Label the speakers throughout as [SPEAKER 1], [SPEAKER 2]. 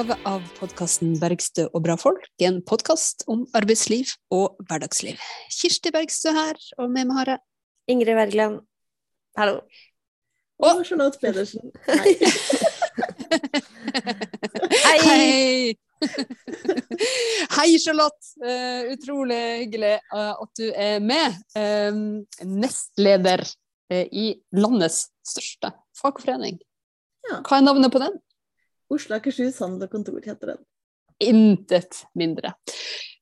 [SPEAKER 1] utgave av podkasten 'Bergstø og bra folk'. En podkast om arbeidsliv og hverdagsliv. Kirsti Bergstø her, og med meg har jeg
[SPEAKER 2] Ingrid Wergeland. Hallo.
[SPEAKER 3] Og Charlotte Pedersen. Hei.
[SPEAKER 2] Hei.
[SPEAKER 1] Hei! Hei, Charlotte. Uh, utrolig hyggelig uh, at du er med. Uh, nestleder i landets største fagforening.
[SPEAKER 3] Ja.
[SPEAKER 1] Hva er navnet på den?
[SPEAKER 3] Oslo Akershus Handel og Kontor heter den.
[SPEAKER 1] Intet mindre.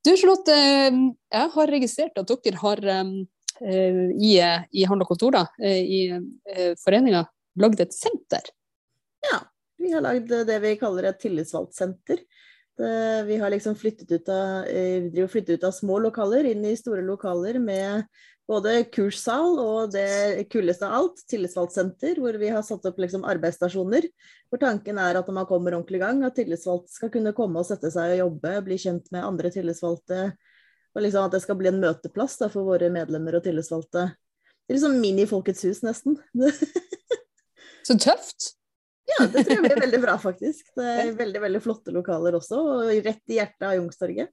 [SPEAKER 1] Du, Charlotte, eh, jeg har registrert at dere har eh, i, i Handel og Kontor, da, eh, i foreninga, lagd et senter.
[SPEAKER 3] Ja. Vi har lagd det vi kaller et tillitsvalgtsenter. Vi har liksom flyttet ut av, vi driver og ut av små lokaler inn i store lokaler med både kurssal og det kuleste av alt, tillitsvalgtsenter, hvor vi har satt opp liksom arbeidsstasjoner. Hvor tanken er at når man kommer ordentlig i gang, at tillitsvalgte skal kunne komme og sette seg og jobbe, bli kjent med andre tillitsvalgte. Og liksom at det skal bli en møteplass da, for våre medlemmer og tillitsvalgte. Det er liksom mini-Folkets hus, nesten.
[SPEAKER 1] Så tøft!
[SPEAKER 3] Ja, det tror jeg blir veldig bra, faktisk. Det er veldig veldig flotte lokaler også, og rett i hjertet av Youngstorget.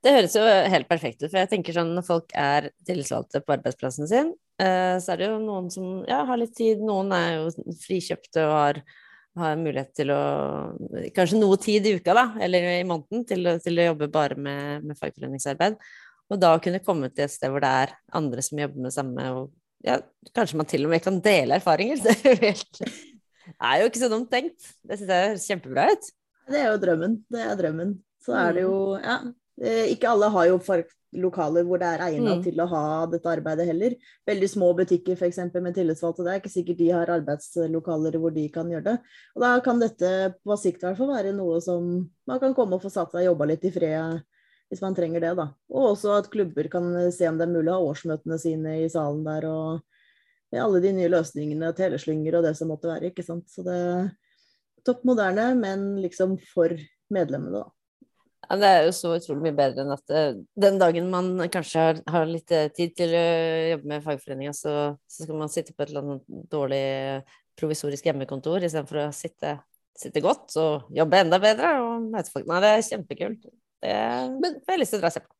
[SPEAKER 2] Det høres jo helt perfekt ut, for jeg tenker sånn når folk er tillitsvalgte på arbeidsplassen sin, eh, så er det jo noen som ja, har litt tid, noen er jo frikjøpte og har, har mulighet til å Kanskje noe tid i uka, da, eller i måneden, til, til å jobbe bare med, med fagforeningsarbeid. Og da kunne komme til et sted hvor det er andre som jobber med samme, og ja, kanskje man til og med kan dele erfaringer. Det er jo helt er jo ikke så dumt tenkt. Det syns jeg høres kjempebra ut.
[SPEAKER 3] Det er jo drømmen. Det er drømmen. Så er det jo Ja. Eh, Ikke alle har jo lokaler hvor det er egnet
[SPEAKER 2] Mm.
[SPEAKER 3] til å ha dette arbeidet heller. Veldig små butikker f.eks. med tillitsvalgte. Det er ikke sikkert de har arbeidslokaler hvor de kan gjøre det. Og da kan dette på sikt hvert fall være noe som man kan komme og få satt seg og jobba litt i fred hvis man trenger det, da. Og også at klubber kan se om det er mulig å ha årsmøtene sine i salen der, og med alle de nye løsningene, teleslynger og det som måtte være, ikke sant. Så det er topp moderne, men liksom for medlemmene, da.
[SPEAKER 2] Ja, det er jo så utrolig mye bedre enn at eh, den dagen man kanskje har, har litt eh, tid til å jobbe med fagforeninga, så, så skal man sitte på et eller annet dårlig provisorisk hjemmekontor istedenfor å sitte, sitte godt og jobbe enda bedre og møte folk. Nei, det er kjempekult. Det får jeg lyst til å dra og se på.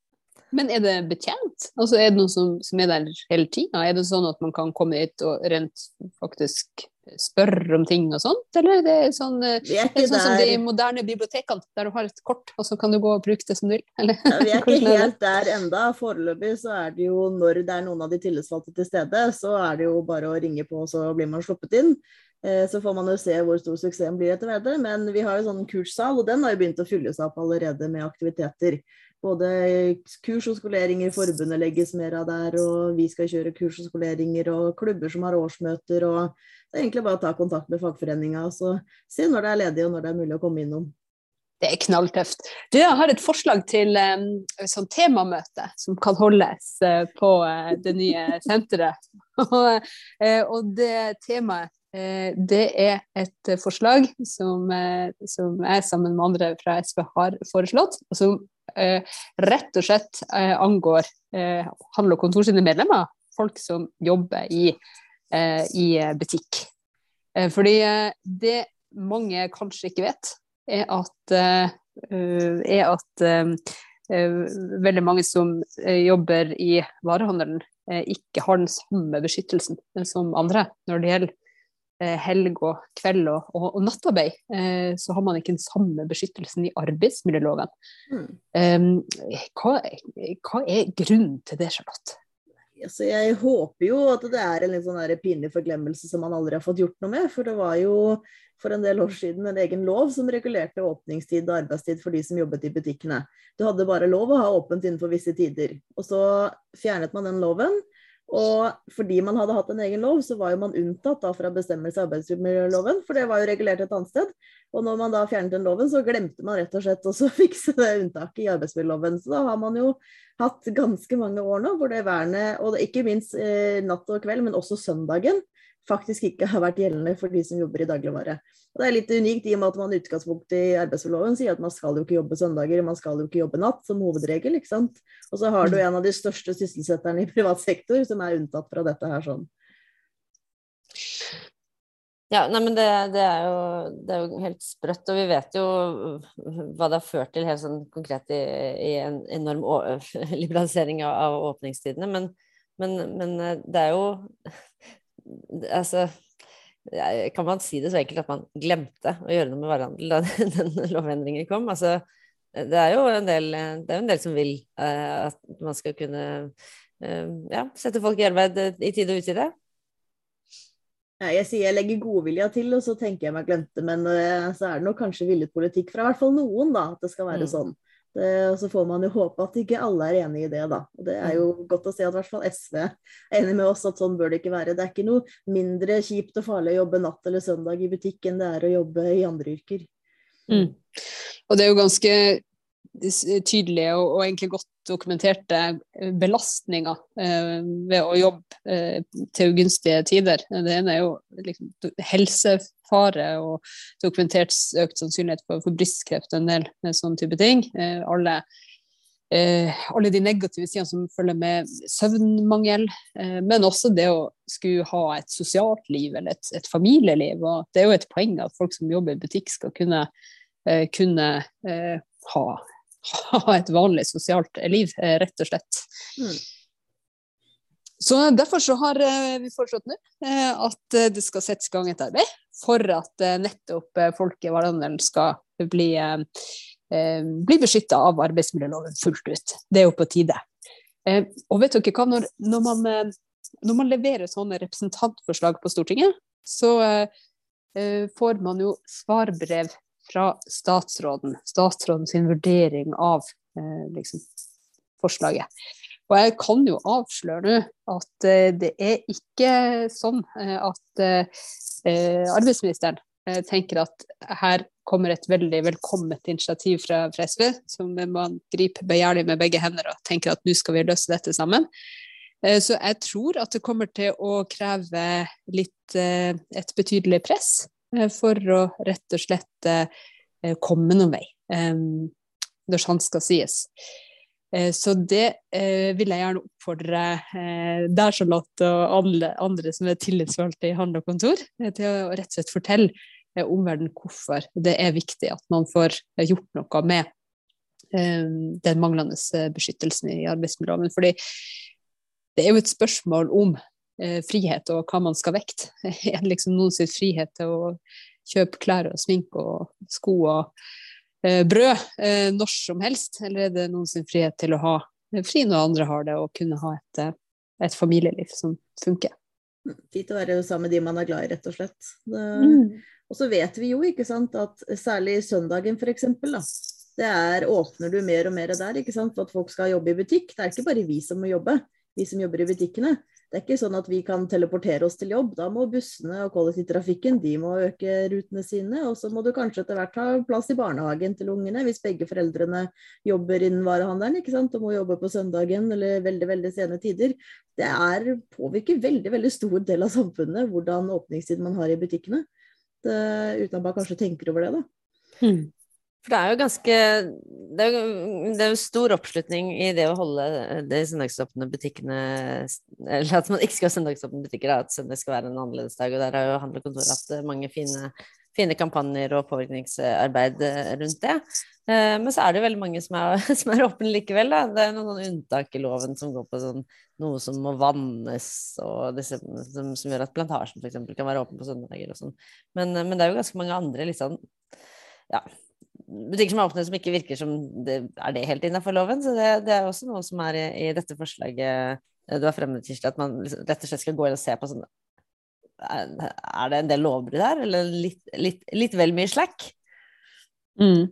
[SPEAKER 1] Men er det betjent? Altså Er det noen som, som er der hele tida? Er det sånn at man kan komme hit og rent faktisk spørre om ting og sånt? Eller er det sånn, eh,
[SPEAKER 3] Vi er
[SPEAKER 1] er det
[SPEAKER 3] er
[SPEAKER 1] sånn som de moderne bibliotekene, der du har et kort, og så kan du gå og bruke det som du vil? Eller?
[SPEAKER 3] ja, vi er ikke
[SPEAKER 1] er
[SPEAKER 3] helt der enda. Foreløpig så er det jo når det er noen av de tillitsvalgte til stede, så er det jo bare å ringe på, og så blir man sluppet inn. Eh, Så får man jo se hvor stor suksessen blir etter hvert. Men vi har jo sånn kurssal, og den har jo begynt å fylles opp allerede med aktiviteter. Både kurs og skoleringer forbundet legges mer av der, og vi skal kjøre kurs og skoleringer, og klubber som har årsmøter. og Det er egentlig bare å ta kontakt med fagforeninga og så se når det er ledig og når det er mulig å komme innom.
[SPEAKER 1] Det er knalltøft. Du, jeg har et forslag til um, sånn temamøte som kan holdes uh, på uh, det nye senteret. og, uh, og det temaet, det er et forslag som, som jeg sammen med andre fra SV har foreslått, og som rett og slett eh, angår eh, handel- og kontor medlemmer. Folk som jobber i, eh, i eh, butikk. Eh, fordi eh, det mange kanskje ikke vet, er at, eh, eh, er at eh, eh, veldig mange som eh, jobber i varehandelen, eh, ikke har den samme beskyttelsen som andre når det gjelder eh, helg og kveld og, og, og nattarbeid. Eh, så har man ikke den samme beskyttelsen i arbeidsmiljøloven.
[SPEAKER 3] Mm.
[SPEAKER 1] Eh, hva, hva er grunnen til det, Charlotte?
[SPEAKER 3] Altså, jeg håper jo at det er en litt sånn pinlig forglemmelse som man aldri har fått gjort noe med. For det var jo for en del år siden en egen lov som regulerte åpningstid og arbeidstid for de som jobbet i butikkene. Du hadde bare lov å ha åpent innenfor visse tider. Og så fjernet man den loven. Og fordi man hadde hatt en egen lov, så var jo man unntatt da fra bestemmelse i arbeidsmiljøloven, for det var jo regulert et annet sted. Og når man da fjernet den loven, så glemte man rett og slett å fikse det unntaket i arbeidsmiljøloven. Så da har man jo hatt ganske mange år nå hvor det vernet, og ikke minst eh, natt og kveld, men også søndagen, faktisk ikke har vært gjeldende for de som jobber i dagligvare. Og det er litt unikt i og med at man i utgangspunktet i arbeidsmiljøloven sier at man skal jo ikke jobbe søndager, man skal jo ikke jobbe natt som hovedregel. ikke sant? Og så har du en av de største sysselsetterne i privat sektor som er unntatt fra dette her sånn.
[SPEAKER 2] Ja, nei, men det, det, er jo, det, er jo, helt sprøtt, og vi vet jo hva det har ført til helt sånn konkret i, i en enorm liberalisering av, av åpningstidene. Men, men, men, eh, det er jo Altså Kan man si det så enkelt at man glemte å gjøre noe med varehandel da den lovendringen kom? Altså, det er jo en del, det er en del som vil uh, at man skal kunne uh, ja, sette folk i arbeid i tide og utide.
[SPEAKER 3] Jeg sier jeg legger godvilja til, og så tenker jeg meg glemte. Men uh, så er det nok kanskje villet politikk fra i hvert fall noen, da, at det skal være mm. sånn. Det, og så får man jo håpe at ikke alle er enig i det, da. Og det er jo mm. godt å se at i hvert fall SV er enig med oss at sånn bør det ikke være. Det er ikke noe mindre kjipt og farlig å jobbe natt eller søndag i butikk enn det er å jobbe i andre yrker.
[SPEAKER 1] Mm. Og det er jo ganske tydelige og, og, egentlig godt dokumenterte belastninger eh, ved å jobbe eh, til ugunstige tider. Det ene er jo liksom, helsefare og dokumentert økt sannsynlighet for, for brystkreft og en del sånne type ting. Eh, alle, eh, alle, de negative sidene som følger med søvnmangel, eh, men også det å skulle ha et sosialt liv eller et, et familieliv. Og det er jo et poeng at folk som jobber i butikk skal kunne, eh, kunne ha ha et vanlig sosialt liv, eh, rett og slett. Mm. Så Derfor så har eh, vi foreslått nå eh, at det skal settes i gang et arbeid for at nettopp folk i Valandelen skal bli, bli beskytta av arbeidsmiljøloven fullt ut. Det er jo på tide. Og vet dere hva, når, når, man, når man leverer sånne representantforslag på Stortinget, så får man jo svarbrev fra statsråden, statsråden sin vurdering av eh, liksom, forslaget. Og jeg kan jo avsløre nå at eh, det er ikke sånn eh, at eh, arbeidsministeren tenker at her kommer et veldig velkomment initiativ fra, fra SV, som man griper begjærlig med begge hender og tenker at nå skal vi løse dette sammen. Så jeg tror at det kommer til å kreve litt, et betydelig press for å rett og slett komme noen vei, når sant skal sies. Eh, så det vil jeg gjerne oppfordre deg, Charlotte, og alle andre som er tillitsvalgte i handel og kontor, til å rett og slett fortelle omverdenen hvorfor det er viktig at man får gjort noe med den manglende beskyttelsen i arbeidsmiljøloven. Fordi det er jo et spørsmål om eh, frihet og hva man skal vekte. Er det liksom noens frihet til å kjøpe klær og sminke og sko og eh, brød eh, når som helst, eller er det noen sin frihet til å ha fri når andre har det, og kunne ha et, eh, et familieliv som funker?
[SPEAKER 3] Fint å være sammen med de man er glad i, rett og slett. Det, mm. Og så vet vi jo ikke sant, at særlig søndagen f.eks. Det er, åpner du mer og mer der ikke sant, for at folk skal jobbe i butikk. Det er ikke bare vi som må jobbe, vi som jobber i butikkene. Det er ikke sånn at vi kan teleportere oss til jobb. Da må bussene og kollektivtrafikken de må øke rutene sine. Og så må du kanskje etter hvert ha plass i barnehagen til ungene hvis begge foreldrene jobber innen varehandelen ikke sant? og må jobbe på søndagen eller veldig veldig sene tider. Det er, påvirker veldig veldig stor del av samfunnet hvordan åpningstid man har i butikkene. Det, uten at man kanskje tenker over det. da.
[SPEAKER 2] Hmm. For det er jo ganske det er, jo, det er jo stor oppslutning i det å holde de søndagsåpne butikkene Eller at man ikke skal ha søndagsåpne butikker, at søndag skal være en annerledes dag. Og der har jo handlekontoret hatt mange fine, fine, kampanjer og påvirkningsarbeid rundt det. Eh, men så er det jo veldig mange som er, som er åpne likevel. Da. Det er noen unntak i loven som går på sånn, noe som må vannes, og disse, som, som, gjør at Plantasjen f.eks. kan være åpen på søndager og sånn. Men, men, det er jo ganske mange andre litt liksom ja, butikker som er åpne som ikke virker som det, er det helt innenfor loven. Så det, det, er også noe som er i, i dette forslaget du har fremmet, Kirsti, at man liksom rett og slett skal gå inn og se på sånn Er, er det en del lovbrudd her, eller litt, litt, litt vel mye slack?
[SPEAKER 1] Mm.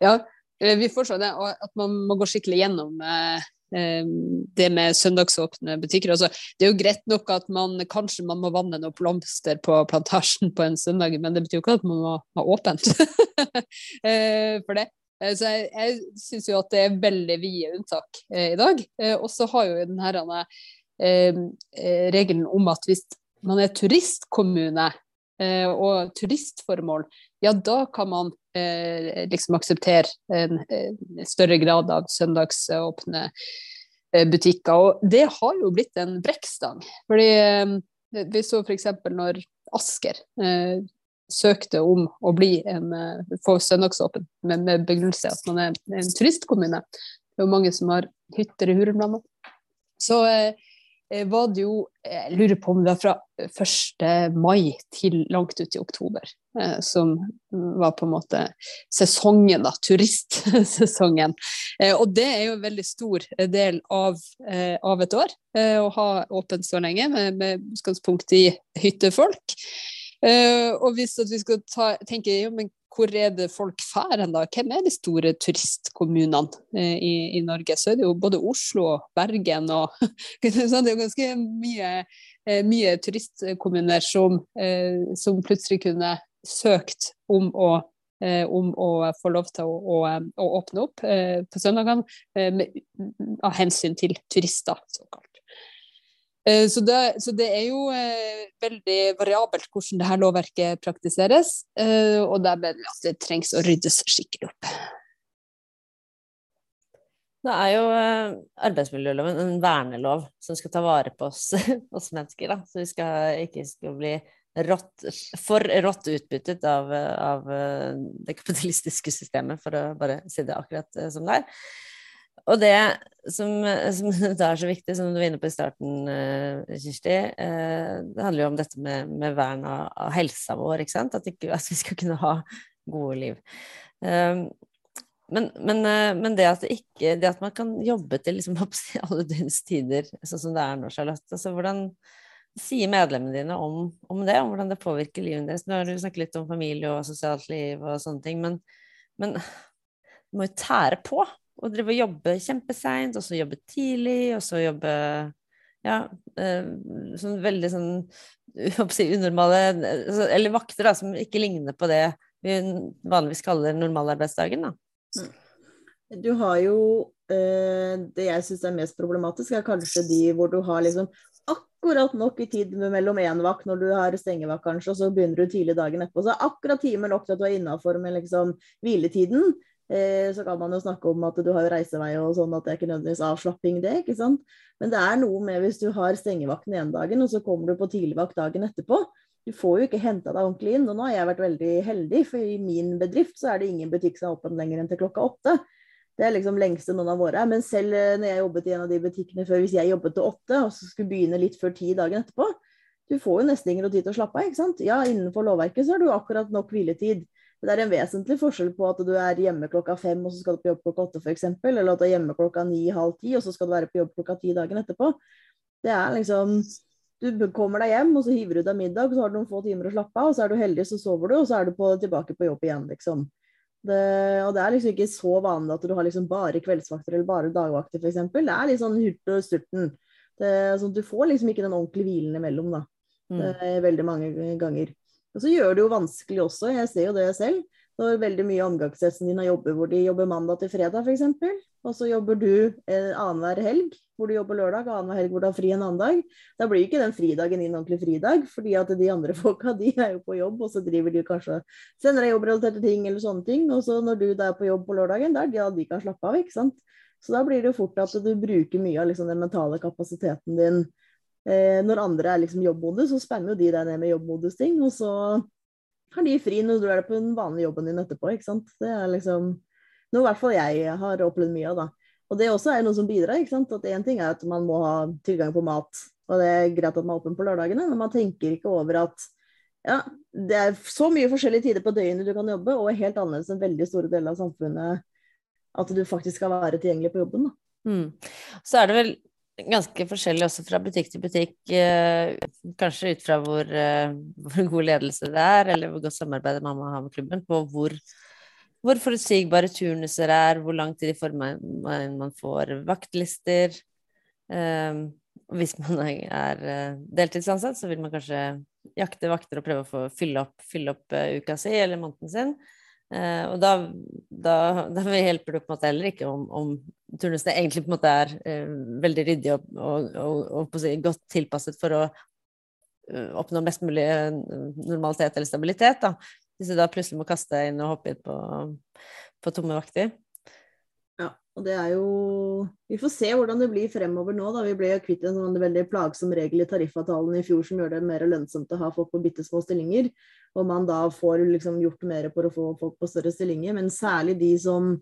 [SPEAKER 1] Ja, eh, vi foreslår det, at man må gå skikkelig gjennom eh, Eh, det med søndagsåpne butikker. Altså, det er jo greit nok at man kanskje man må vanne noen blomster på plantasjen på en søndag, men det betyr jo ikke at man må ha åpent eh, for det. Eh, så jeg, jeg syns jo at det er veldig vide unntak i dag. Og så har jo den her regelen om at hvis man er turistkommune og turistformål, ja da kan man eh, liksom akseptere en, en, større grad av søndagsåpne eh, butikker. Og det har jo blitt en brekkstang. Fordi vi så f.eks. når Asker eh, søkte om å bli en, eh, få søndagsåpen med, med begrunnelse at man er en turistkommune. Det er jo mange som har hytter i Hurumlandet. Så eh, Eh, var det jo Jeg lurer på om det var fra 1. mai til langt ut i oktober, eh, som var på en måte sesongen, da, turistsesongen. Eh, og det er jo en veldig stor del av, av et år, å ha åpent så lenge, med, med utgangspunkt i hyttefolk. og hvis vi skal ta, tenke ja, men hvor er det folk drar hen, da? Hvem er de store turistkommunene eh, i, i, Norge? Så er det jo både Oslo og Bergen og Det er jo ganske mye, eh, mye turistkommuner som, eh, som, plutselig kunne søkt om å, om å få lov til å, å, å åpne opp på søndagene av hensyn til turister, såkalt. Eh, så det, så det, er jo eh, veldig variabelt hvordan dette lovverket praktiseres, eh, og der mener vi at det trengs å ryddes skikkelig opp.
[SPEAKER 2] Det er jo arbeidsmiljøloven en vernelov som skal ta vare på oss, oss mennesker. Da. Så vi skal ikke skal bli rått, for rått utbyttet av, av, det kapitalistiske systemet, for å bare si det akkurat som det er. Og det som, som da er så viktig, som du var inne på i starten, uh, Kirsti, uh, det handler jo om dette med, med vern av, av, helsa vår, ikke sant? At, ikke, at, vi skal kunne ha gode liv. Um, men, men, men det, at det, ikke, det, at man kan jobbe til liksom, alle døgns tider, sånn som det er nå, Charlotte altså hvordan sier medlemmene dine om, om, det, om hvordan det påvirker livet deres? Nå har du snakket litt om familie og sosialt liv og sånne ting, men, men du må jo tære på og drive og jobbe kjempeseint, og så jobbe tidlig, og så jobbe ja, eh, sånn veldig sånn si, unormale altså, Eller vakter da, som ikke ligner på det vi vanligvis kaller normalarbeidsdagen. da. Mm.
[SPEAKER 3] Du har jo eh, Det jeg syns er mest problematisk, er kanskje de hvor du har liksom akkurat nok i tid mellom én vakt når du har stengevakt, kanskje, og så begynner du tidlig dagen etterpå. Så akkurat timer nok til at du er innafor med liksom hviletiden. Eh, så kan man jo snakke om at du har reisevei og sånn, at det er ikke nødvendigvis avslapping, det. ikke sant? Men det er noe med hvis du har stengevakten ene dagen, og så kommer du på tidligvakt dagen etterpå. Du får jo ikke henta deg ordentlig inn. Og nå har jeg vært veldig heldig, for i min bedrift så er det ingen butikk som er åpen lenger enn til klokka åtte. Det er liksom lengste noen av våre. Men selv eh, når jeg jobbet i en av de butikkene før, hvis jeg jobbet til åtte og så skulle begynne litt før ti dagen etterpå, du får jo nesten ingen tid til å slappe av. ikke sant? Ja, innenfor lovverket så har du akkurat nok hviletid. Men det er en vesentlig forskjell på at du er hjemme klokka fem og så skal du på jobb klokka åtte f.eks., eller at du er hjemme klokka ni-halv ti og så skal du være på jobb klokka ti dagen etterpå. Det er liksom Du kommer deg hjem, og så hiver du deg middag, og så har du noen få timer å slappe av, og så er du heldig, så sover du, og så er du på, tilbake på jobb igjen, liksom. Det, og det er liksom ikke så vanlig at du har liksom bare kveldsvakter eller bare dagvakter, f.eks. Det er litt sånn hurt og sturten. Det, sånn, du får liksom ikke den ordentlige hvilen imellom, da. Mm. Det veldig mange ganger. Og så gjør det jo vanskelig også, jeg ser jo det selv. Når veldig mye av omgangsretten din har jobber hvor de jobber mandag til fredag f.eks. Og så jobber du eh, annenhver helg hvor du jobber lørdag, annenhver helg hvor du har fri en annen dag. Da blir ikke den fridagen din ordentlig fridag, fordi at de andre folka de er jo på jobb, og så driver de kanskje sender deg jobbrelaterte ting eller sånne ting. Og så når du da er på jobb på lørdagen, der er de kan slappe av, ikke sant. Så da blir det jo fort at du bruker mye av liksom, den mentale kapasiteten din Eh, når andre er liksom jobbmodus, så spenner jo de deg ned med jobbmodus-ting. Og så har de fri når du er på den vanlige jobben din etterpå. ikke sant? Det er liksom noe i hvert fall jeg har opplevd mye av, da. Og det også er noe som bidrar. ikke sant? At Én ting er at man må ha tilgang på mat, og det er greit at man er åpen på lørdagene, men man tenker ikke over at ja, det er så mye forskjellige tider på døgnet du kan jobbe, og helt annerledes enn veldig store deler av samfunnet at du faktisk skal være tilgjengelig på jobben. da.
[SPEAKER 2] Mm. Så er det vel ganske forskjellig også fra butikk til butikk, eh, kanskje ut fra hvor, eh, hvor, god ledelse det er, eller hvor godt samarbeid man har med klubben, på hvor, hvor forutsigbare turnuser er, hvor lang tid i formen man får vaktlister. Eh, hvis man er deltidsansatt, så vil man kanskje jakte vakter og prøve å fylle opp, fylle opp uka si eller måneden sin. Uh, og da, da, da, hjelper det på en måte heller ikke om, om turnusene egentlig på en måte er uh, veldig ryddige og, og, og, og godt tilpasset for å uh, oppnå mest mulig normalitet eller stabilitet. Da. Hvis du da plutselig må kaste deg inn og hoppe inn på, på tomme vakter.
[SPEAKER 3] Og det er jo Vi får se hvordan det blir fremover nå. da. Vi ble kvitt en sånn veldig plagsom regel i tariffavtalen i fjor som gjør det mer lønnsomt å ha folk på bitte små stillinger. Og man da får liksom gjort mer for å få folk på større stillinger. Men særlig de som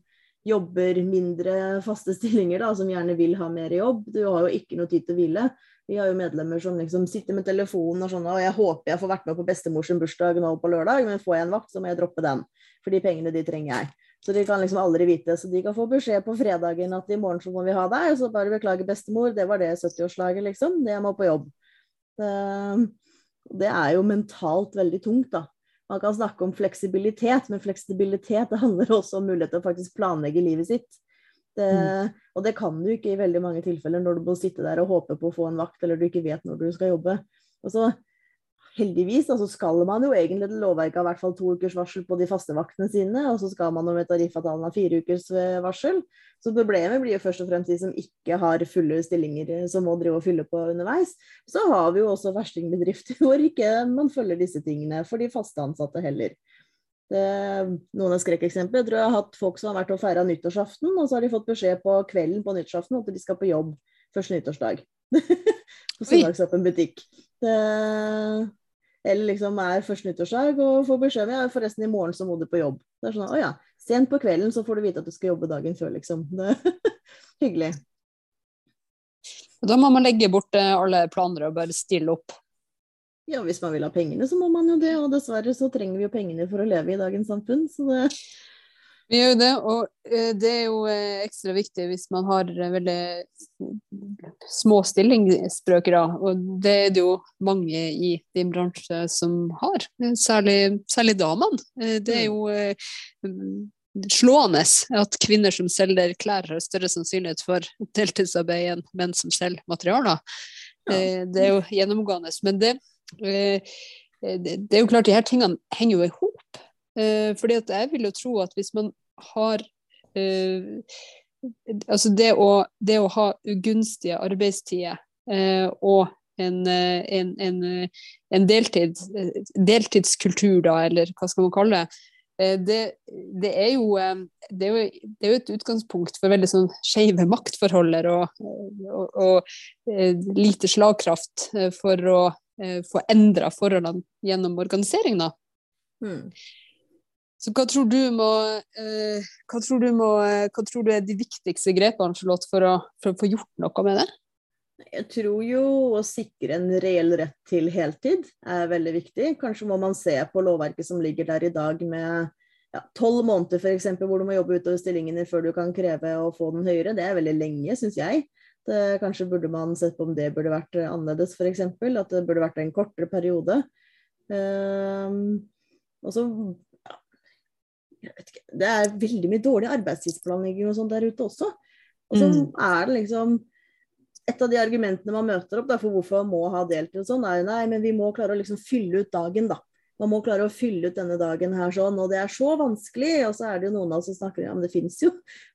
[SPEAKER 3] jobber mindre faste stillinger, da, som gjerne vil ha mer jobb. Du har jo ikke noe tid til å hvile. Vi har jo medlemmer som liksom sitter med telefonen og sånn og jeg håper jeg får vært med på bestemors bursdag nå på lørdag, men får jeg en vakt, så må jeg droppe den. For de pengene de trenger jeg. Så de kan liksom aldri vite. Så de kan få beskjed på fredagen at i morgen så må vi ha deg, og så bare beklage bestemor, det var det 70-årslaget, liksom. Det må på jobb. Det, det er jo mentalt veldig tungt, da. Man kan snakke om fleksibilitet, men fleksibilitet det handler også om mulighet til å faktisk planlegge livet sitt. Det, mm. Og det kan du ikke i veldig mange tilfeller når du må sitte der og håpe på å få en vakt, eller du ikke vet når du skal jobbe. Og så heldigvis altså skal man jo egentlig til lovverket ha i hvert fall to ukers varsel på de faste vaktene sine, og så skal man jo med tariffavtalen ha fire ukers eh, varsel. Så problemet blir jo først og fremst de som ikke har fulle stillinger eh, som må drive og fylle på underveis. Så har vi jo også verstingbedrifter hvor ikke man følger disse tingene for de faste ansatte heller. Det, noen av skrekkeksemplene tror jeg har hatt folk som har vært og feira nyttårsaften, og så har de fått beskjed på kvelden på nyttårsaften at de skal på jobb første nyttårsdag. på søndagsåpen butikk. Det, eller liksom er første nyttårsdag og får beskjed om ja, forresten i morgen så må du på jobb. Det er sånn å ja, sent på kvelden så får du vite at du skal jobbe dagen før, liksom. Det er hyggelig.
[SPEAKER 1] Da må man legge bort eh, alle planer og bare stille opp.
[SPEAKER 3] Ja, hvis man vil ha pengene, så må man jo det. Og dessverre så trenger vi jo pengene for å leve i dagens samfunn. Så det
[SPEAKER 1] vi gjør jo det, og eh, det er jo eh, ekstra viktig hvis man har eh, veldig små stillingsbrøkere. Og det er det jo mange i din bransje som har, særlig, særlig damene. Det er jo slående at kvinner som selger klær, har større sannsynlighet for deltidsarbeid enn menn som selger materialer. Ja. Det er jo gjennomgående. Men det, det er jo klart, de her tingene henger jo i hop. Fordi at jeg vil jo tro at hvis man har eh, Altså det å, det å ha ugunstige arbeidstider eh, og en, en, en, en deltid, deltidskultur, da, eller hva skal man kalle det, det, det, er jo, det, er jo, det, er jo, et utgangspunkt for veldig sånn skeive maktforholder og, og, og, lite slagkraft for å få endra forholdene gjennom organisering. Mm. Så hva tror må, eh, hva tror må, eh, hva tror du er de viktigste grepene Charlotte, for, å, for å få gjort noe med det?
[SPEAKER 3] Jeg tror jo å sikre en reell rett til heltid er veldig viktig. Kanskje må man se på lovverket som ligger der i dag med tolv ja, måneder f.eks. hvor du må jobbe utover stillingene før du kan kreve å få den høyere. Det er veldig lenge, syns jeg. Det, kanskje burde man sett på om det burde vært annerledes, f.eks. At det burde vært en kortere periode. Um, og så ikke, Det er veldig mye dårlig arbeidstidsplanlegging og sånn der ute også. Og så mm. er det liksom Et av de argumentene man møter opp for hvorfor man må ha deltid og sånn, er nei, men vi må klare å liksom fylle ut dagen, da. Man må klare å fylle ut denne dagen her sånn, og det er så vanskelig. Og så er det jo noen av oss som snakker om ja, det finnes jo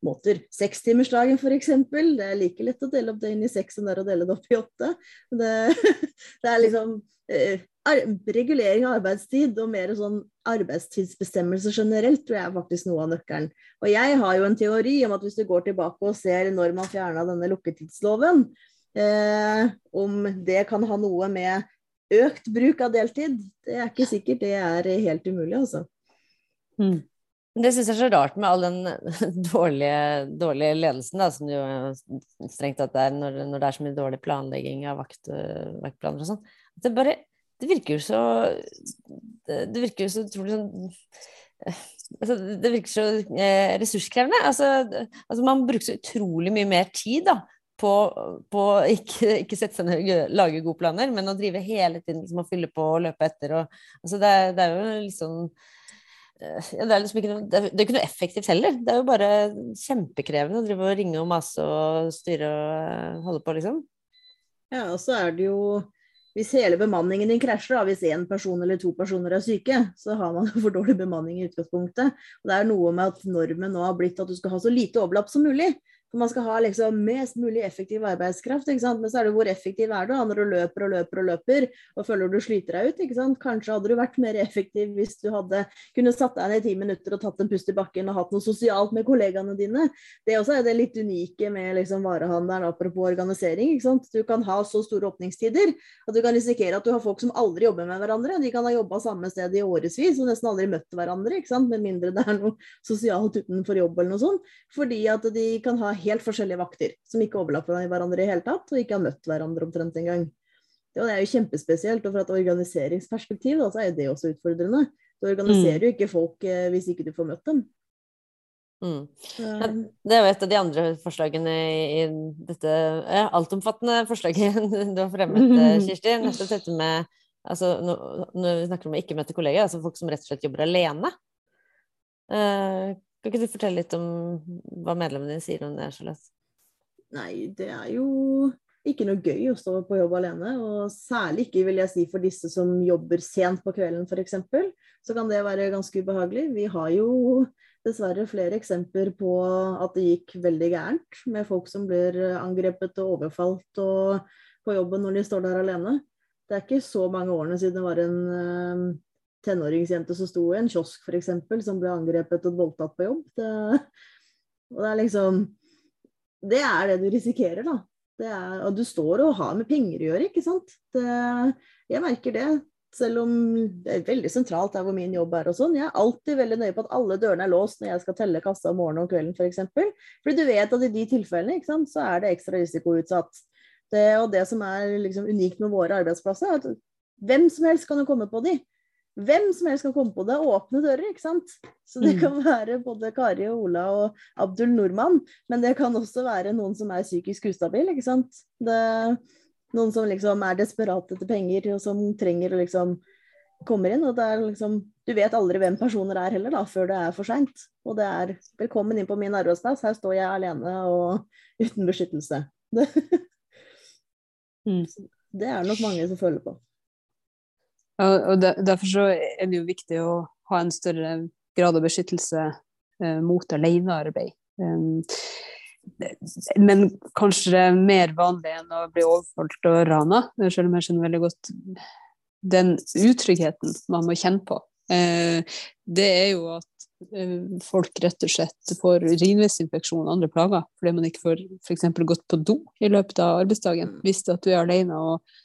[SPEAKER 3] måter. Sekstimersdagen f.eks. Det er like lett å dele opp det inn i seks som det er å dele det opp i åtte. Det, det er liksom eh, regulering av arbeidstid og mer sånn arbeidstidsbestemmelser generelt tror jeg er faktisk noe av nøkkelen. Og jeg har jo en teori om at hvis du går tilbake og ser når man fjerna denne lukketidsloven, eh, om det kan ha noe med økt bruk av deltid, det er ikke sikkert det er helt umulig, altså.
[SPEAKER 2] Mm. Det syns jeg er så rart med all den dårlige, dårlige ledelsen, da, som jo strengt tatt er når, når, det er så mye dårlig planlegging av vakt, vaktplaner og sånn. Det bare det virker jo så Det, virker jo så utrolig sånn altså, Det virker så eh, ressurskrevende. Altså, altså, man bruker så utrolig mye mer tid da, på, på ikke, ikke sette seg ned og lage gode planer, men å drive hele tiden liksom, og fylle på og løpe etter. Og, altså, det, er, det er jo liksom ja, det, er liksom ikke noe, det er, det er ikke noe effektivt heller. Det er jo bare kjempekrevende å drive og ringe og mase og styre og holde på, liksom.
[SPEAKER 3] Ja, og så er det jo hvis hele bemanningen din krasjer, da, hvis én person eller to personer er syke, så har man for dårlig bemanning i utgangspunktet. Og det er noe med at normen nå har blitt at du skal ha så lite overlapp som mulig. Man skal ha liksom mest mulig effektiv arbeidskraft, men så er det hvor effektiv er du når du løper og løper og løper og føler du sliter deg ut. Kanskje hadde du vært mer effektiv hvis du hadde kunne satt deg ned i ti minutter og tatt en pust i bakken og hatt noe sosialt med kollegaene dine. Det også er det litt unike med liksom varehandelen, apropos organisering. Du kan ha så store åpningstider at du kan risikere at du har folk som aldri jobber med hverandre. De kan ha jobba samme sted i årevis og nesten aldri møtt hverandre, med mindre det er noe sosialt utenfor jobb eller noe sånt. Fordi at de kan ha helt forskjellige vakter som ikke overlapper hverandre i hele tatt, og ikke har møtt hverandre omtrent engang. Det er jo kjempespesielt, og fra et organiseringsperspektiv da, så er det også utfordrende. Du organiserer mm. jo ikke folk eh, hvis ikke du får møtt dem.
[SPEAKER 2] Mm. Ja, det er jo et av de andre forslagene i dette ja, altomfattende forslaget du har fremmet, eh, Kirsti. Nettopp dette med altså, Når vi snakker om å ikke møte kolleger, altså folk som rett og slett jobber alene. Uh, kan ikke du fortelle litt om hva medlemmene dine sier om det, Charlotte?
[SPEAKER 3] Nei, det er jo ikke noe gøy å stå på jobb alene. Og særlig ikke vil jeg si for disse som jobber sent på kvelden f.eks. Så kan det være ganske ubehagelig. Vi har jo dessverre flere eksempler på at det gikk veldig gærent med folk som blir angrepet og overfalt og på jobben når de står der alene. Det er ikke så mange årene siden det var en eh, tenåringsjente som sto i en kiosk f.eks., som ble angrepet og voldtatt på jobb. Det, og det er liksom Det er det du risikerer, da. Er, og du står og har med penger å gjøre, ikke sant. Det, jeg merker det. Selv om det er veldig sentralt der hvor min jobb er og sånn. Jeg er alltid veldig nøye på at alle dørene er låst når jeg skal telle kassa om morgenen og kvelden f.eks. For Fordi du vet at i de tilfellene ikke sant, så er det ekstra risikoutsatt. Det, og det som er liksom unikt med våre arbeidsplasser, er at hvem som helst kan jo komme på de hvem som helst kan komme på det, og åpne dører. ikke sant? Så det mm. kan være både Kari og Ola og Abdul Nordmann, men det kan også være noen som er psykisk ustabil. ikke sant? Det, noen som liksom er desperate etter penger, og som trenger å liksom komme inn. og det er liksom, Du vet aldri hvem personer er heller, da, før det er for seint. Og det er 'velkommen inn på min arbeidsplass, her står jeg alene og uten beskyttelse'. Det, mm. det er nok mange som føler på.
[SPEAKER 1] Og Derfor så er det jo viktig å ha en større grad av beskyttelse eh, mot alenearbeid. Um, men kanskje mer vanlig enn å bli overfalt og rana, selv om jeg skjønner veldig godt den utryggheten man må kjenne på. Eh, det er jo at eh, folk rett og slett får urinveisinfeksjon og andre plager fordi man ikke får f.eks. gått på do i løpet av arbeidsdagen hvis du er alene og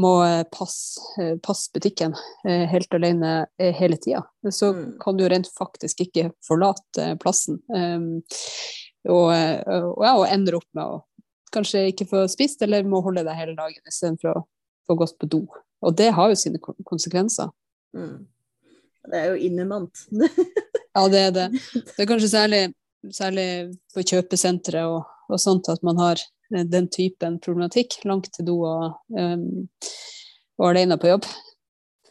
[SPEAKER 1] må eh, passe, eh, passe butikken eh, helt alene hele tida, så mm. kan du rent faktisk ikke forlate plassen. Um, og, og, ja, og ender opp med å kanskje ikke få spist, eller må holde deg hele dagen istedenfor å få gått på do. Og det har jo sine konsekvenser.
[SPEAKER 3] Mm. Det er jo innimant.
[SPEAKER 1] ja, det er det. Det er kanskje særlig, særlig på kjøpesentre og, og sånt at man har Eh, den typen problematikk. Langt til do og, um, og alene på jobb.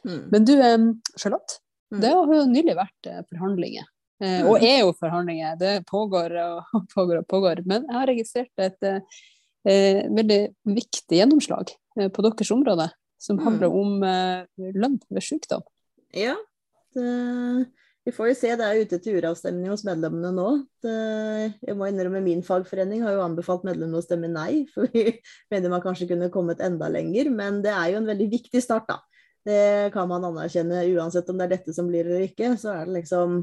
[SPEAKER 1] Mm. Men du, um, Charlotte, mm. det har jo nylig vært uh, forhandlinger. Mm. og er jo forhandlinger. Det pågår og pågår og pågår. Men jeg har registrert et eh, veldig viktig gjennomslag på deres område, som mm. handler om lønn ved sykdom.
[SPEAKER 3] Ja, det vi får jo se, det er ute til uravstemning hos medlemmene nå. Jeg må innrømme Min fagforening har jo anbefalt medlemmene å stemme nei, for vi mener man kanskje kunne kommet enda lenger. Men det er jo en veldig viktig start, da. Det kan man anerkjenne uansett om det er dette som blir eller ikke. Så er det liksom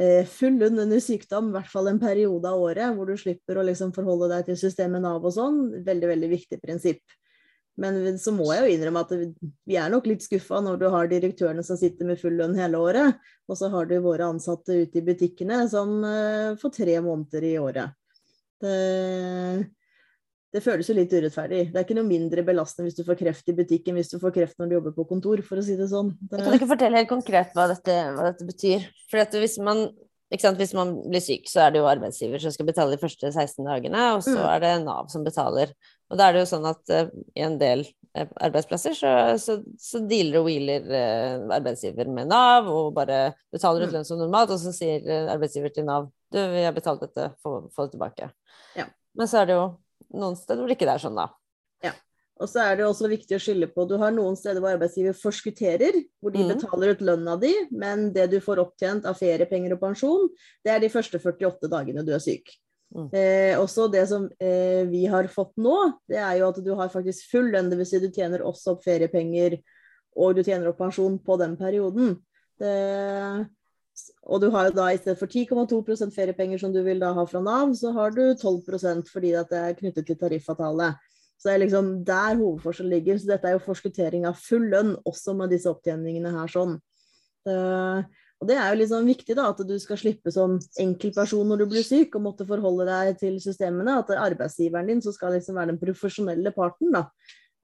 [SPEAKER 3] eh, full lund under sykdom, i hvert fall en periode av året, hvor du slipper å liksom forholde deg til systemet Nav og sånn. Veldig, veldig viktig prinsipp. Men så må jeg jo innrømme at vi er nok litt skuffa når du har direktørene som sitter med full lønn hele året, og så har du våre ansatte ute i butikkene som uh, får tre måneder i året. Det, det, føles jo litt urettferdig. Det er ikke noe mindre belastende hvis du får kreft i butikken hvis du får kreft når du jobber på kontor, for å si det sånn. Det...
[SPEAKER 2] Jeg kan ikke fortelle helt konkret hva dette, hva dette betyr. For hvis man hvis man blir syk, så er det jo arbeidsgiver som skal betale de første 16 dagene, og så mm. er det Nav som betaler. Og da er det jo sånn at uh, i en del uh, arbeidsplasser så, så, så, dealer og wheeler uh, arbeidsgiver med Nav og bare betaler ut mm. lønn som normalt, og så sier arbeidsgiver til Nav du, vi har betalt dette, få, få det tilbake.
[SPEAKER 3] Ja.
[SPEAKER 2] Men så er det jo noen steder hvor det ikke er sånn, da.
[SPEAKER 3] Ja. Og så er det også viktig å skille på Du har noen steder hvor arbeidsgiver forskutterer, hvor de mm. betaler ut lønna di, men det du får opptjent av feriepenger og pensjon, det er de første 48 dagene du er syk.
[SPEAKER 2] Mm.
[SPEAKER 3] Eh, også det som eh, vi har fått nå, det er jo at du har faktisk full lønn. Dvs. Si du tjener også opp feriepenger og du tjener opp pensjon på den perioden. Det, og du har jo da i stedet for 10,2% feriepenger som du vil da ha fra Nav, så har du 12% fordi at det er knyttet til tariffavtale. Så det er liksom der hovedforskjellen ligger. Så dette er jo forskuttering av full lønn, også med disse opptjeningene her sånn. Eh, og det er jo liksom viktig da, at du skal slippe som enkeltperson når du blir syk, og måtte forholde deg til systemene. At er arbeidsgiveren din skal liksom være den profesjonelle parten. da.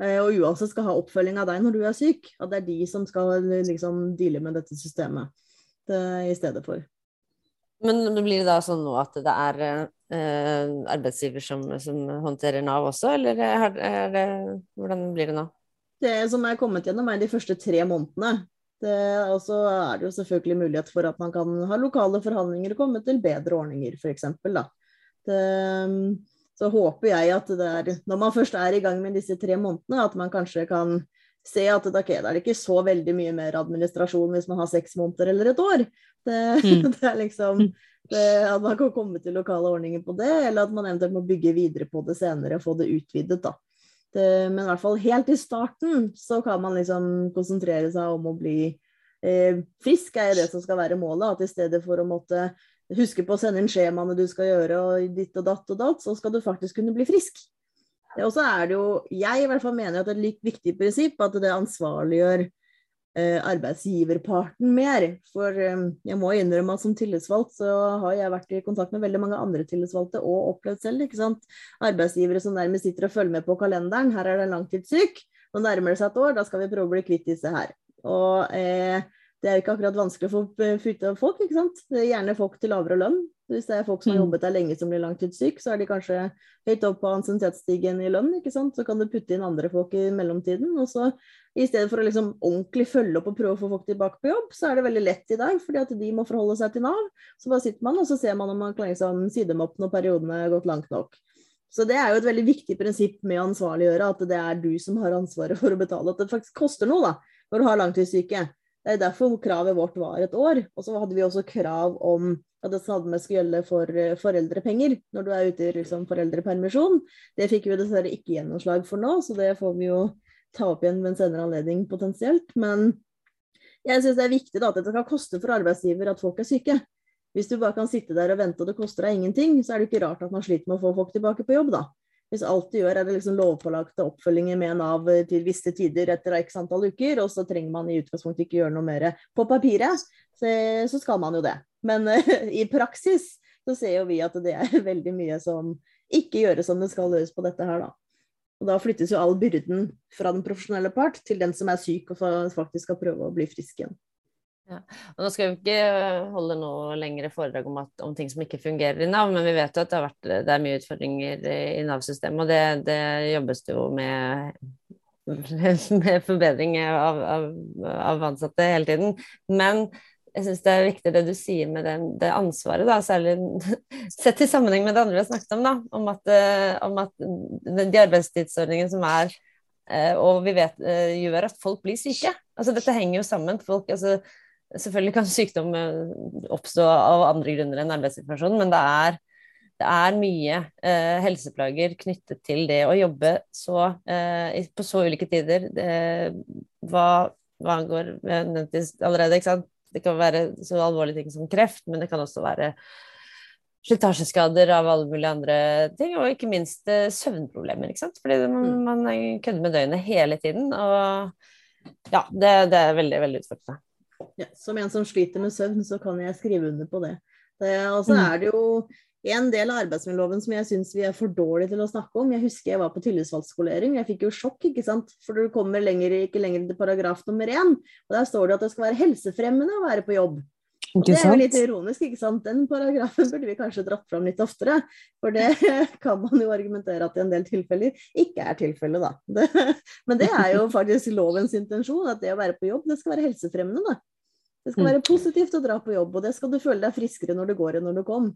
[SPEAKER 3] Eh, og uansett skal ha oppfølging av deg når du er syk. At det er de som skal liksom deale med dette systemet det, i stedet for.
[SPEAKER 2] Men blir det da sånn nå at det er eh, arbeidsgiver som, som, håndterer Nav også, eller er, er det, hvordan blir det nå?
[SPEAKER 3] Det som er kommet gjennom, er de første tre månedene. Og så er det jo selvfølgelig mulighet for at man kan ha lokale forhandlinger og komme til bedre ordninger, f.eks. Så håper jeg at det er, når man først er i gang med disse tre månedene, at man kanskje kan se at det, okay, det er ikke så veldig mye mer administrasjon hvis man har seks måneder eller et år. Det, mm. det er liksom det, At man kan komme til lokale ordninger på det, eller at man eventuelt må bygge videre på det senere og få det utvidet. da. Det, men i hvert fall helt i starten så kan man liksom konsentrere seg om å bli eh, frisk, er det som skal være målet. At i stedet for å måtte huske på å sende inn skjemaene du skal gjøre, og ditt og datt og datt, så skal du faktisk kunne bli frisk. Og så er det jo, jeg i hvert fall mener at det er et litt viktig prinsipp at det ansvarliggjør eh, arbeidsgiverparten mer. For eh, jeg må innrømme at som tillitsvalgt så har jeg vært i kontakt med veldig mange andre tillitsvalgte og opplevd selv. ikke sant? Arbeidsgivere som nærmest sitter og følger med på kalenderen. Her er det langtidssyk. Nå nærmer det seg et år, da skal vi prøve å bli kvitt disse her. Og eh, det er jo ikke akkurat vanskelig å få av folk. ikke sant? Det er gjerne folk til lavere lønn. Hvis det er folk som har mm. jobbet der lenge som blir langtidssyk, så er de kanskje høyt opp på ansiennitetsstigen i lønn. ikke sant? Så kan du putte inn andre folk i mellomtiden. og så I stedet for å liksom ordentlig følge opp og prøve å få folk tilbake på jobb, så er det veldig lett i dag, fordi at de må forholde seg til Nav. Så bare sitter man og så ser man om man kan liksom side dem opp når periodene har gått langt nok. Så det er jo et veldig viktig prinsipp med å ansvarliggjøre, at det er du som har ansvaret for å betale. At det faktisk koster noe da, når du har langtidssyke. Det er derfor kravet vårt var et år. Og så hadde vi også krav om at det samme skulle gjelde for eh, foreldrepenger når du er ute i liksom, foreldrepermisjon. Det fikk vi dessverre ikke gjennomslag for nå, så det får vi jo ta opp igjen ved en senere anledning potensielt. Men jeg syns det er viktig da, at det skal koste for arbeidsgiver at folk er syke. Hvis du bare kan sitte der og vente og det koster deg ingenting, så er det ikke rart at man sliter med å få folk tilbake på jobb, da. Hvis alt du gjør er det liksom lovpålagte oppfølginger med Nav til visse tider etter x antall uker, og så trenger man i utgangspunktet ikke gjøre noe mer på papiret, så, skal man jo det. Men i praksis så ser jo vi at det er veldig mye som ikke gjøres som det skal gjøres på dette her, da. Og da flyttes jo all byrden fra den profesjonelle part til den som er syk og faktisk skal prøve å bli frisk igjen.
[SPEAKER 2] Ja. Og nå skal vi ikke holde noe lengre foredrag om, at, om, ting som ikke fungerer i Nav, men vi vet jo at det, vært, det er mye utfordringer i Nav-systemet, og det, det, jobbes det jo med, med forbedring av, av, av, ansatte hele tiden. Men jeg syns det er viktig det du sier med det, det ansvaret, da, særlig sett i sammenheng med det andre vi har snakket om, da, om at, om at de arbeidstidsordningene som er eh, og vi vet eh, gjør at folk blir syke. Altså Dette henger jo sammen. Folk, altså, Selvfølgelig kan sykdom eh, oppstå av andre grunner enn arbeidssituasjonen, men det er, det er mye eh, helseplager knyttet til det å jobbe så, eh, på så ulike tider. Det, hva, hva angår allerede? Det kan være så alvorlige ting som kreft, men det kan også være slitasjeskader av alle mulige andre ting, og ikke minst eh, søvnproblemer. ikke sant? Fordi man, mm. man kødder med døgnet hele tiden. Og ja, det, det er veldig, veldig utfordrende.
[SPEAKER 3] Ja, som en som sliter med søvn, så kan jeg skrive under på det. det og så mm. er det jo en del av arbeidsmiljøloven som jeg syns vi er for dårlige til å snakke om. Jeg husker jeg var på tillitsvalgtskolering, jeg fikk jo sjokk, ikke sant. For du kommer lenger, ikke lenger til paragraf nummer én, og der står det at det skal være helsefremmende å være på jobb. Det er jo litt ironisk, ikke sant. Den paragrafen burde vi kanskje dratt fram litt oftere. For det kan man jo argumentere at i en del tilfeller ikke er tilfellet, da. Det, men det er jo faktisk lovens intensjon, at det å være på jobb, det skal være helsefremmende, da. Det skal mm. være positivt å dra på jobb, og det skal du føle deg friskere når du går enn når du kom.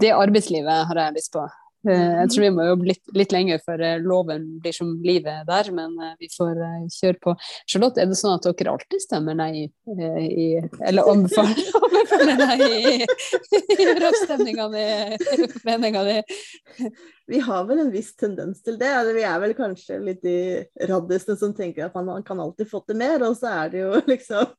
[SPEAKER 1] Det arbeidslivet har jeg lyst på. Eh, jeg tror vi må jobbe litt, litt lenger før eh, loven blir som livet der, men eh, vi får kjøre på. Charlotte, er det sånn at dere alltid stemmer nei i Eller anbefaler, anbefaler nei i, i i, i foreninga di?
[SPEAKER 3] Vi har vel en viss tendens til det. Vi er vel kanskje litt i raddisene som tenker at man kan alltid få til mer, og så er det jo liksom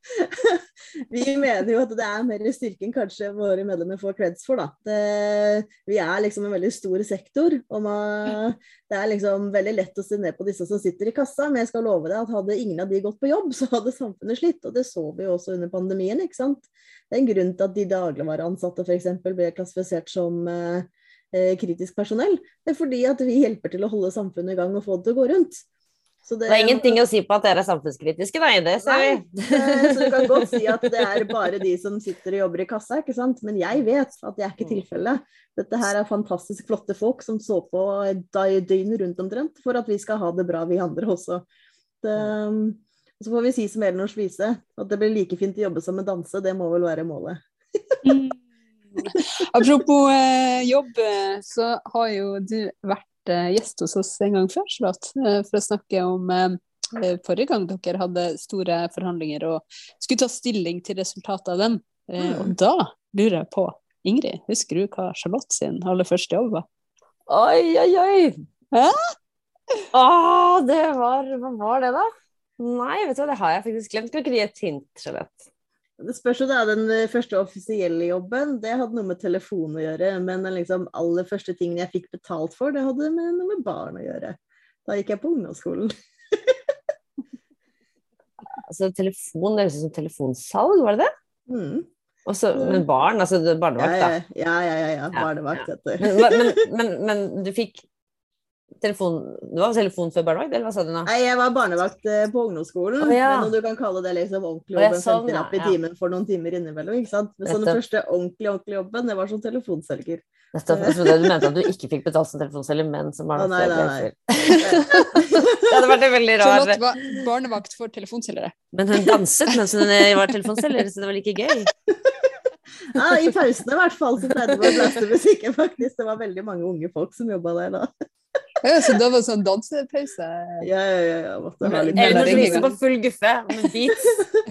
[SPEAKER 3] Vi mener jo at det er mer styrke enn kanskje våre medlemmer får creds for, da. Det, vi er liksom en veldig stor sektor. Og man, det er liksom veldig lett å se ned på disse som sitter i kassa, men jeg skal love deg at hadde ingen av de gått på jobb, så hadde samfunnet slitt. Og det så vi jo også under pandemien, ikke sant. Det er en grunn til at de dagligvareansatte f.eks. ble klassifisert som eh, kritisk personell. Det er fordi at vi hjelper til å holde samfunnet i gang og få det til å gå rundt.
[SPEAKER 2] Så det, det, er ingenting å si på at dere er samfunnskritiske, nei. Det ser vi.
[SPEAKER 3] så du kan godt si at det er bare de som sitter og jobber i kassa, ikke sant. Men jeg vet at det er ikke tilfellet. Dette her er fantastisk flotte folk som så på døgnet rundt omtrent for at vi skal ha det bra, vi andre også. Det, så får vi si som Elinors vise, at det blir like fint å jobbe som en danse. Det må vel være målet.
[SPEAKER 1] Apropos eh, jobb, eh, så har jo du vært Eh, gjest hos oss en gang før, Charlotte, eh, for å snakke om eh, forrige gang dere hadde store forhandlinger og skulle ta stilling til resultatet av dem. Mm. Og da lurer jeg på, Ingrid, husker du hva Charlotte sin aller første jobb var?
[SPEAKER 2] Oi, oi, oi! Hæ? Å, det var Hva var det, da? Nei, vet du hva, det har jeg faktisk glemt. Kan ikke du gi et hint, Charlotte?
[SPEAKER 3] Det spørs jo da, Den første offisielle jobben det hadde noe med telefon å gjøre. Men den liksom aller første tingen jeg fikk betalt for, det hadde med noe med barn å gjøre. Da gikk jeg på ungdomsskolen.
[SPEAKER 2] altså telefon, det høres ut som telefonsalg, var det det? Mm. Også, men barn, altså barnevakt,
[SPEAKER 3] da? Ja, ja, ja. ja, barnevakt,
[SPEAKER 2] ja. Men, men, men, men, du fikk telefon Du var telefon før barnevakt, eller hva sa du nå?
[SPEAKER 3] Nei, jeg var barnevakt eh, på ungdomsskolen. Oh, ja. Men du kan kalle det liksom ordentlig jobb, en sånn, ja, i timen for noen timer innimellom. ikke sant? Men så den første ordentlig ordentlig jobben, det var som telefonselger.
[SPEAKER 2] Nettopp. Jeg trodde du mente at du ikke fikk betalt som telefonselger, men som
[SPEAKER 3] barnevakt.
[SPEAKER 2] Oh, nei, nei, nei. det hadde vært veldig rar
[SPEAKER 1] Charlotte var barnevakt for telefonselgere.
[SPEAKER 2] Men hun danset mens hun var telefonselger, så det var like gøy.
[SPEAKER 3] Ja, I pausene i hvert fall så pleide vi å blaste musikken, faktisk. Det var veldig mange unge folk som jobba der da.
[SPEAKER 1] Ja, så da var sånn dansepause?
[SPEAKER 3] Ja, ja, ja. Måtte
[SPEAKER 2] ha litt Eller spise på full guffe med beats?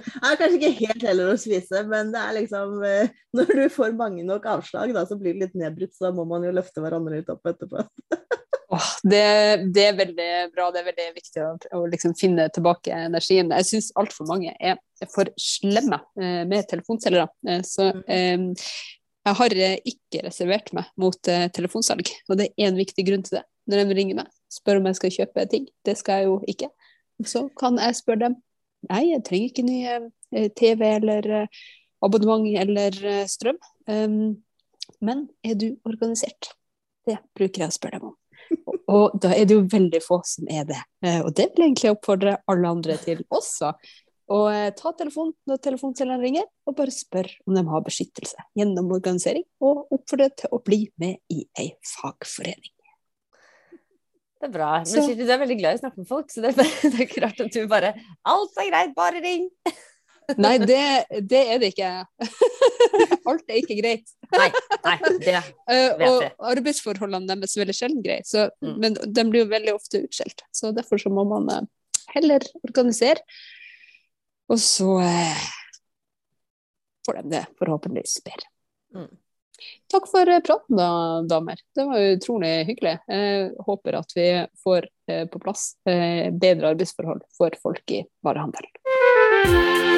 [SPEAKER 3] ja, kanskje ikke helt heller å spise, men det er liksom eh, Når du får mange nok avslag, da, så blir du litt nedbrutt, så da må man jo løfte hverandre litt opp etterpå.
[SPEAKER 1] oh, det, det, er veldig bra. Det er veldig viktig å, å liksom finne tilbake energien. Jeg syns altfor mange er for slemme eh, med telefonselgere. Eh, så mm. eh, jeg har eh, ikke reservert meg mot eh, telefonsalg, og det er en viktig grunn til det når de ringer meg, spør om jeg skal kjøpe ting. Det skal jeg jo ikke. Så kan jeg spørre dem nei, jeg trenger ikke ny eh, TV eller eh, abonnement eller eh, strøm. Um, men er du organisert? Det bruker jeg å spørre dem om. Og da er det jo veldig få som er det. Og det vil jeg egentlig oppfordre alle andre til også. Og ta telefonen når telefonselgeren ringer, og bare spør om de har beskyttelse gjennom organisering, og oppfordre til å bli med i ei fagforening.
[SPEAKER 2] Det er bra. Men så... du er veldig glad i å snakke med folk, så det er, det er ikke rart at du bare Alt er greit, bare ring!
[SPEAKER 1] Nei, det, det, er det ikke. Alt er ikke greit.
[SPEAKER 2] Nei, nei det
[SPEAKER 1] eh, vet jeg. Og arbeidsforholdene deres er veldig sjelden greie, mm. men de blir jo veldig ofte utskjelt. Så derfor så må man eh, heller organisere, og så eh, får de det forhåpentligvis bedre. Mm. Takk for eh, praten, da, damer. Det var utrolig hyggelig. Jeg håper at vi får eh, på plass eh, bedre arbeidsforhold for folk i varehandelen.